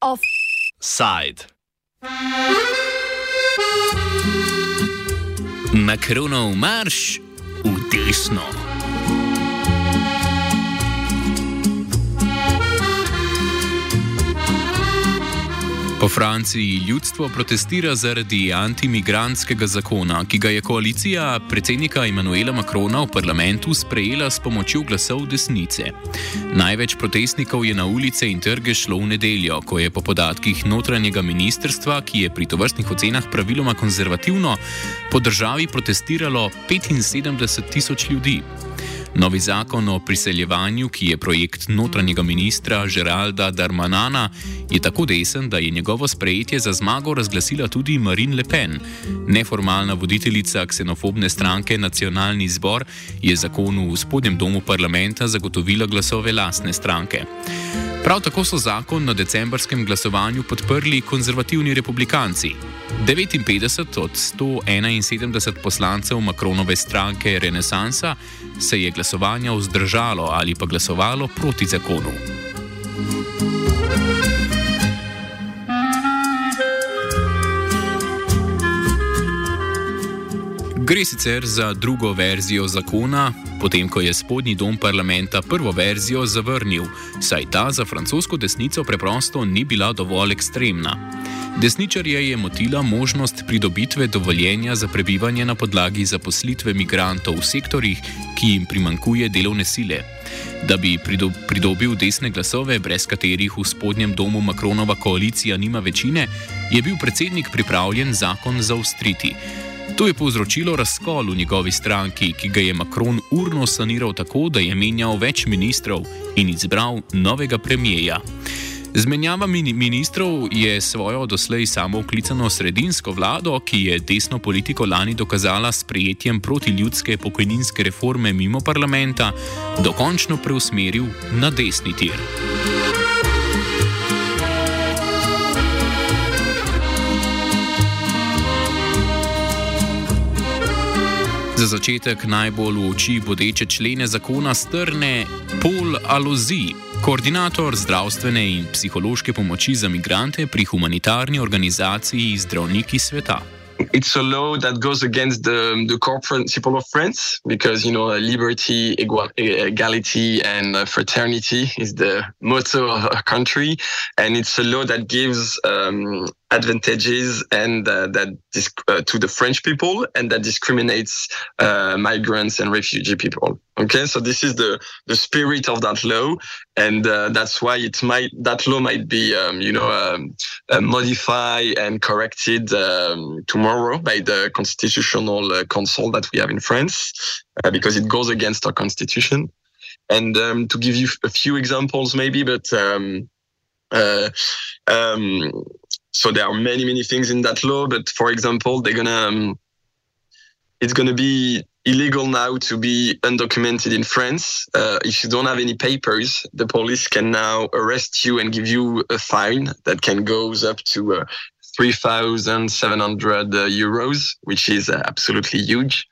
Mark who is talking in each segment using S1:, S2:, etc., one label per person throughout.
S1: Offside. Makronov marš v desno. Po Franciji ljudstvo protestira zaradi antimigrantskega zakona, ki ga je koalicija predsednika Emanuela Makrona v parlamentu sprejela s pomočjo glasov desnice. Največ protestnikov je na ulice in trge šlo v nedeljo, ko je po podatkih notranjega ministrstva, ki je pri tovrstnih ocenah praviloma konzervativno, po državi protestiralo 75 tisoč ljudi. Novi zakon o priseljevanju, ki je projekt notranjega ministra Geralda Darmanana, je tako desen, da je njegovo sprejetje za zmago razglasila tudi Marine Le Pen. Neformalna voditeljica ksenofobne stranke Nacionalni zbor je zakonu v spodnjem domu parlamenta zagotovila glasove lastne stranke. Prav tako so zakon na decembrskem glasovanju podprli konzervativni republikanci. 59 od 171 poslancev Makronove stranke Renesansa se je glasovanja vzdržalo ali pa glasovalo proti zakonu. Gre sicer za drugo verzijo zakona, potem ko je spodnji dom parlamenta prvo verzijo zavrnil, saj ta za francosko desnico preprosto ni bila dovolj ekstremna. Desničarje je motila možnost pridobitve dovoljenja za prebivanje na podlagi zaposlitve migrantov v sektorjih, ki jim primankuje delovne sile. Da bi pridobil desne glasove, brez katerih v spodnjem domu Makronova koalicija nima večine, je bil predsednik pripravljen zakon zaustriti. To je povzročilo razkol v njegovi stranki, ki ga je Makron urno saniral tako, da je menjal več ministrov in izbral novega premijeja. Zmenjava ministrov je svojo doslej samo vklicano sredinsko vlado, ki je desno politiko lani dokazala s prijetjem protiljudske pokojninske reforme mimo parlamenta, dokončno preusmeril na desni tir. Za začetek najbolj v oči bodeče člene zakona strne Paul Alozi, koordinator zdravstvene in psihološke pomoči za migrante pri humanitarni organizaciji Zdravniki sveta.
S2: it's a law that goes against the, the core principle of France because you know liberty, equality, and uh, fraternity is the motto of our country, and it's a law that gives um, advantages and uh, that uh, to the French people and that discriminates uh, migrants and refugee people. Okay, so this is the the spirit of that law, and uh, that's why it might that law might be um, you know um, uh, modified and corrected um, tomorrow by the constitutional uh, council that we have in France because it goes against our constitution. And um, to give you a few examples, maybe, but um, um, so there are many many things in that law but for example they're gonna um, it's gonna be illegal now to be undocumented in france. Uh, if you don't have any papers the police can now arrest you and give you a fine that can goes up to uh, 3700 uh, euros which is uh, absolutely huge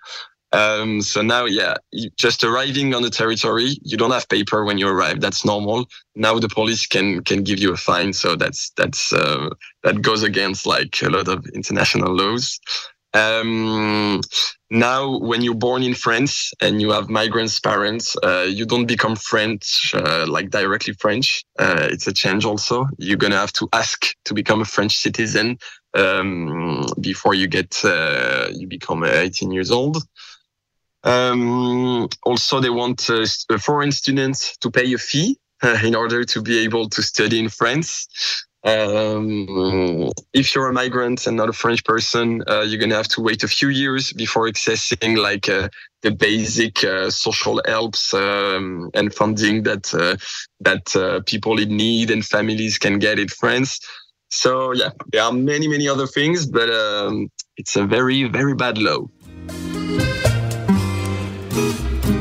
S2: um, so now, yeah, just arriving on the territory, you don't have paper when you arrive. That's normal. Now the police can can give you a fine. So that's that's uh, that goes against like a lot of international laws. Um, now, when you're born in France and you have migrants' parents, uh, you don't become French, uh, like directly French. Uh, it's a change also. You're going to have to ask to become a French citizen um, before you get, uh, you become 18 years old. Um, also, they want uh, foreign students to pay a fee uh, in order to be able to study in France. Um, if you're a migrant and not a French person, uh, you're going to have to wait a few years before accessing like uh, the basic uh, social helps um, and funding that uh, that uh, people in need and families can get in France. So yeah, there are many many other things, but um, it's a very very bad law.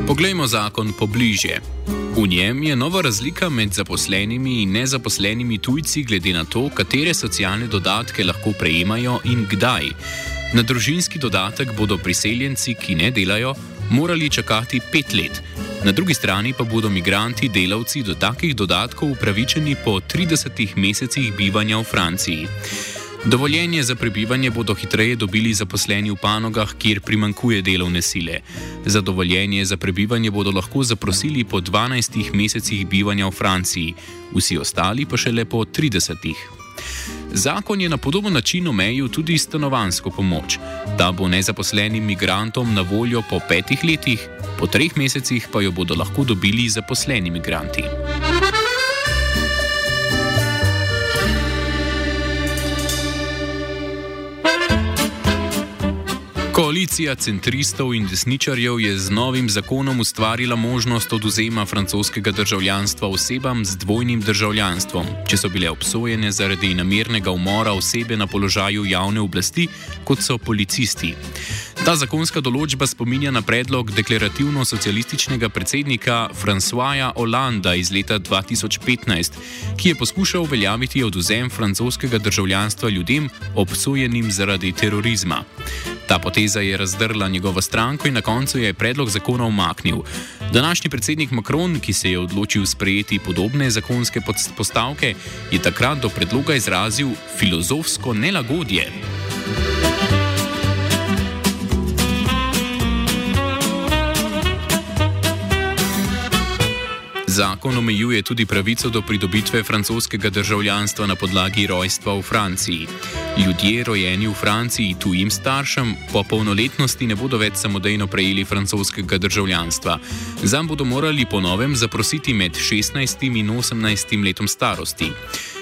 S1: Poglejmo zakon pobliže. V njem je nova razlika med zaposlenimi in nezaposlenimi tujci, glede na to, katere socialne dodatke lahko prejemajo in kdaj. Na družinski dodatek bodo priseljenci, ki ne delajo, morali čakati pet let. Na drugi strani pa bodo migranti delavci do takih dodatkov upravičeni po 30 mesecih bivanja v Franciji. Dovoljenje za prebivanje bodo hitreje dobili zaposleni v panogah, kjer primankuje delovne sile. Za dovoljenje za prebivanje bodo lahko zaprosili po 12 mesecih bivanja v Franciji, vsi ostali pa šele po 30. Zakon je na podoben način omejil tudi stanovansko pomoč. Ta bo nezaposlenim migrantom na voljo po petih letih, po treh mesecih pa jo bodo lahko dobili zaposleni migranti. Koalicija centristov in desničarjev je z novim zakonom ustvarila možnost oduzema francoskega državljanstva osebam z dvojnim državljanstvom, če so bile obsojene zaradi namernega umora osebe na položaju javne oblasti, kot so policisti. Ta zakonska določba spominja na predlog deklarativno-socialističnega predsednika Françoisa Hollanda iz leta 2015, ki je poskušal uveljaviti oduzem francoskega državljanstva ljudem obsojenim zaradi terorizma. Ta poteza je razdrla njegovo stranko in na koncu je predlog zakona umaknil. Današnji predsednik Macron, ki se je odločil sprejeti podobne zakonske postavke, je takrat do predloga izrazil filozofsko nelagodje. Zakon omejuje tudi pravico do pridobitve francoskega državljanstva na podlagi rojstva v Franciji. Ljudje, rojeni v Franciji tujim staršem, po polnoletnosti ne bodo več samodejno prejeli francoskega državljanstva. Zam bodo morali po novem zaprositi med 16 in 18 letom starosti.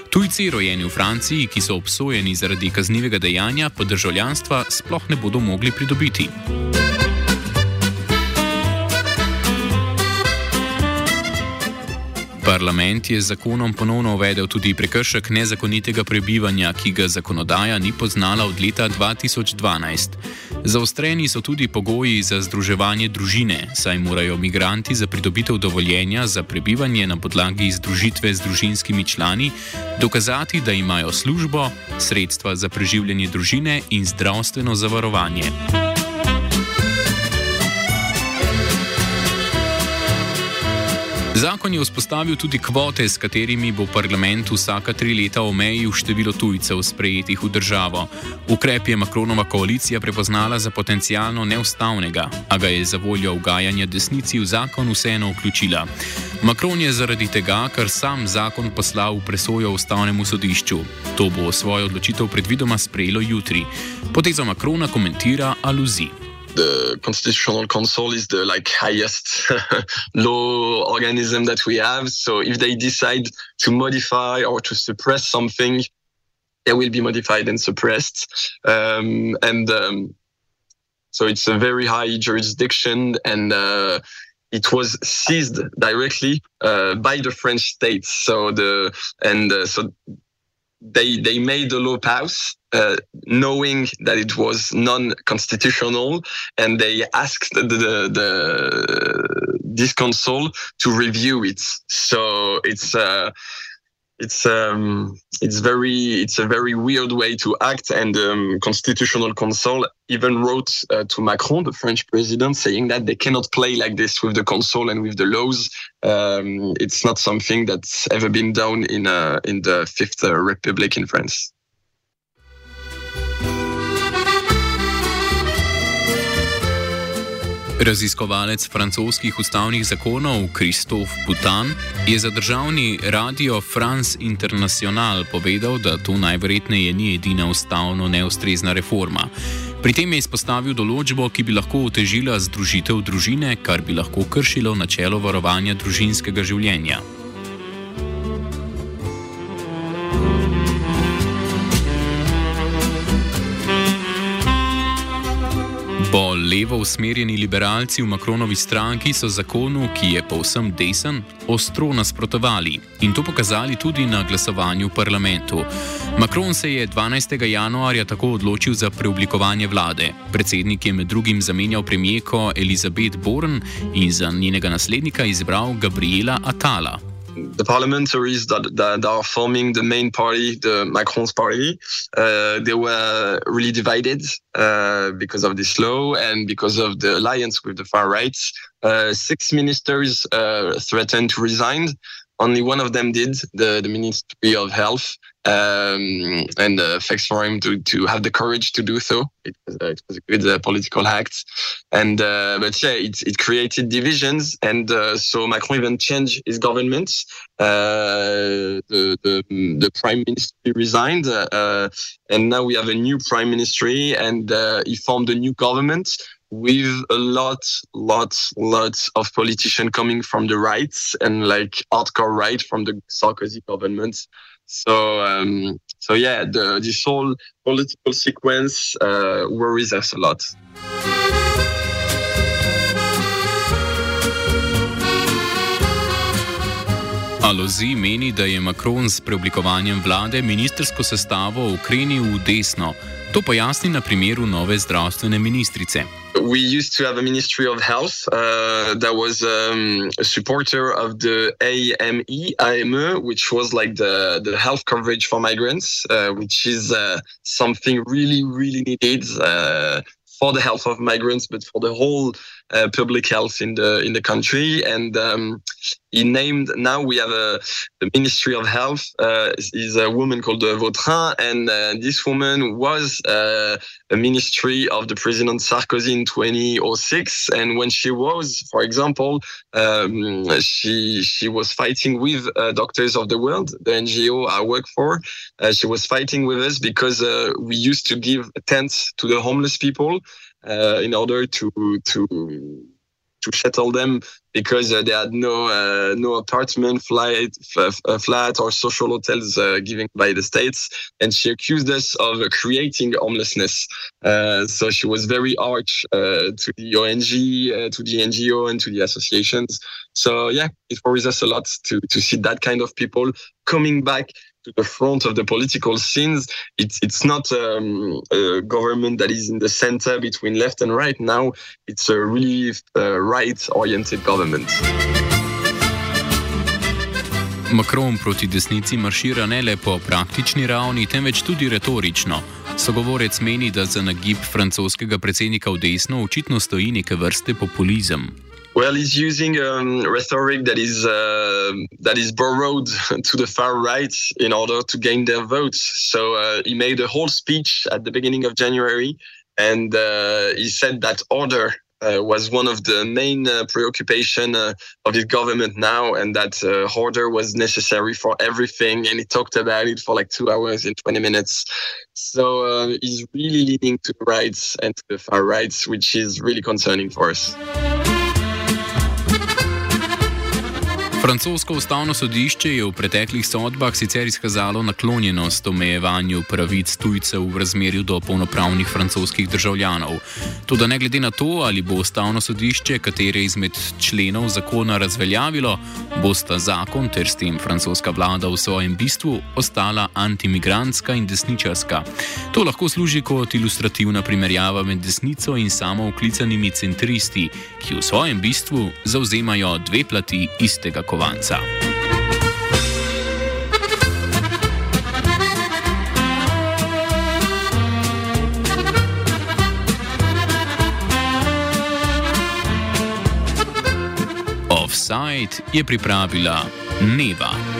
S1: Tujci, rojeni v Franciji, ki so obsojeni zaradi kaznivega dejanja, pa državljanstva sploh ne bodo mogli pridobiti. Parlament je zakonom ponovno uvedel tudi prekršek nezakonitega prebivanja, ki ga zakonodaja ni poznala od leta 2012. Zaostreni so tudi pogoji za združevanje družine, saj morajo migranti za pridobitev dovoljenja za prebivanje na podlagi združitve z družinskimi člani dokazati, da imajo službo, sredstva za preživljanje družine in zdravstveno zavarovanje. Zakon je vzpostavil tudi kvote, s katerimi bo parlament vsaka tri leta omejil število tujcev sprejetih v državo. Ukrep je Makronova koalicija prepoznala za potencijalno neustavnega, a ga je za voljo ugajanja desnici v zakon vseeno vključila. Makron je zaradi tega, ker sam zakon poslal v presojo ustavnemu sodišču. To bo svojo odločitev predvidoma sprejelo jutri. Potezo Makrona komentira Aluzi.
S2: The constitutional council is the like highest law organism that we have so if they decide to modify or to suppress something it will be modified and suppressed um, and um, so it's a very high jurisdiction and uh, it was seized directly uh, by the French state. So the and uh, so they they made the law pass uh, knowing that it was non-constitutional, and they asked the, the, the this council to review it. So it's uh, it's um, it's very it's a very weird way to act and um, constitutional council even wrote uh, to macron the french president saying that they cannot play like this with the council and with the laws. Um, it's not something that's ever been done in uh, in the fifth uh, republic in france
S1: Raziskovalec francoskih ustavnih zakonov Christophe Boutin je za državni radio France International povedal, da to najverjetneje ni edina ustavno neustrezna reforma. Pri tem je izpostavil določbo, ki bi lahko otežila združitev družine, kar bi lahko kršilo načelo varovanja družinskega življenja. Levo usmerjeni liberalci v Makronovi stranki so zakonu, ki je povsem desen, ostro nasprotovali in to pokazali tudi na glasovanju v parlamentu. Makron se je 12. januarja tako odločil za preoblikovanje vlade. Predsednik je med drugim zamenjal premijeko Elizabeth Born in za njenega naslednika izbral Gabriela Atala.
S2: The parliamentaries that, that are forming the main party, the Macron's party, uh, they were really divided uh, because of this law and because of the alliance with the far right. Uh, six ministers uh, threatened to resign. Only one of them did, the, the Ministry of Health, um, and uh, thanks for him to to have the courage to do so. It was, uh, it was a good uh, political act, and uh, but yeah, it it created divisions, and uh, so Macron even changed his government. Uh, the, the the prime minister resigned, and now we have a new prime ministry, and he formed a new government with a lot, lots, lots of politicians coming from the right and like hardcore right from the Sarkozy government. So, um, so yeah, the, this whole political sequence uh, worries us a lot.
S1: Alozi meni, da je Macron s preoblikovanjem vlade ministersko sestavo ukrenil v desno. To pojasni na primeru nove zdravstvene ministrice.
S2: we used to have a Ministry of Health uh, that was um, a supporter of the AME, AME, which was like the, the health coverage for migrants, uh, which is uh, something really, really needed uh, for the health of migrants, but for the whole uh, public health in the in the country. And um, he named now we have a the Ministry of Health uh, is a woman called Vautrin, and uh, this woman was uh, a ministry of the President Sarkozy in 2006. And when she was, for example, um, she she was fighting with uh, Doctors of the World, the NGO I work for. she was fighting with us because we used to give tents to the homeless people uh, in order to to to settle them because uh, they had no uh, no apartment, flight, f- uh, flat, or social hotels uh, given by the states, and she accused us of creating homelessness. Uh, so she was very arch to the ONG, to the NGO, and to the associations. So yeah, it worries us a lot to to see that kind of people coming back to the front of the political scenes. It's it's not um, a government that is in the center between left and right. Now it's a really uh, right-oriented government.
S1: Macron proti desnici maršira ne le po praktični ravni, temveč tudi retorično. Sogovorec meni, da za nagib francoskega predsednika v desno očitno stoji neke vrste populizem.
S2: Well, he's using um, rhetoric that is uh, that is borrowed to the far right in order to gain their votes. So uh, he made a whole speech at the beginning of January, and uh, he said that order uh, was one of the main uh, preoccupation uh, of his government now, and that order was necessary for everything. And he talked about it for like two hours and 20 minutes. So he's really leaning to the rights and to the far rights, which is really concerning for us.
S1: Francosko ustavno sodišče je v preteklih sodbah sicer izkazalo naklonjenost omejevanju pravic tujcev v razmerju do polnopravnih francoskih državljanov. Tudi ne glede na to, ali bo ustavno sodišče katere izmed členov zakona razveljavilo, bosta zakon ter s tem francoska vlada v svojem bistvu ostala antimigrantska in desničarska. To lahko služi kot ilustrativna primerjava med desnico in samo uklicanimi centristi, ki v svojem bistvu zauzemajo dve plati istega komentarja kovanca. Offside je pripravila Neva.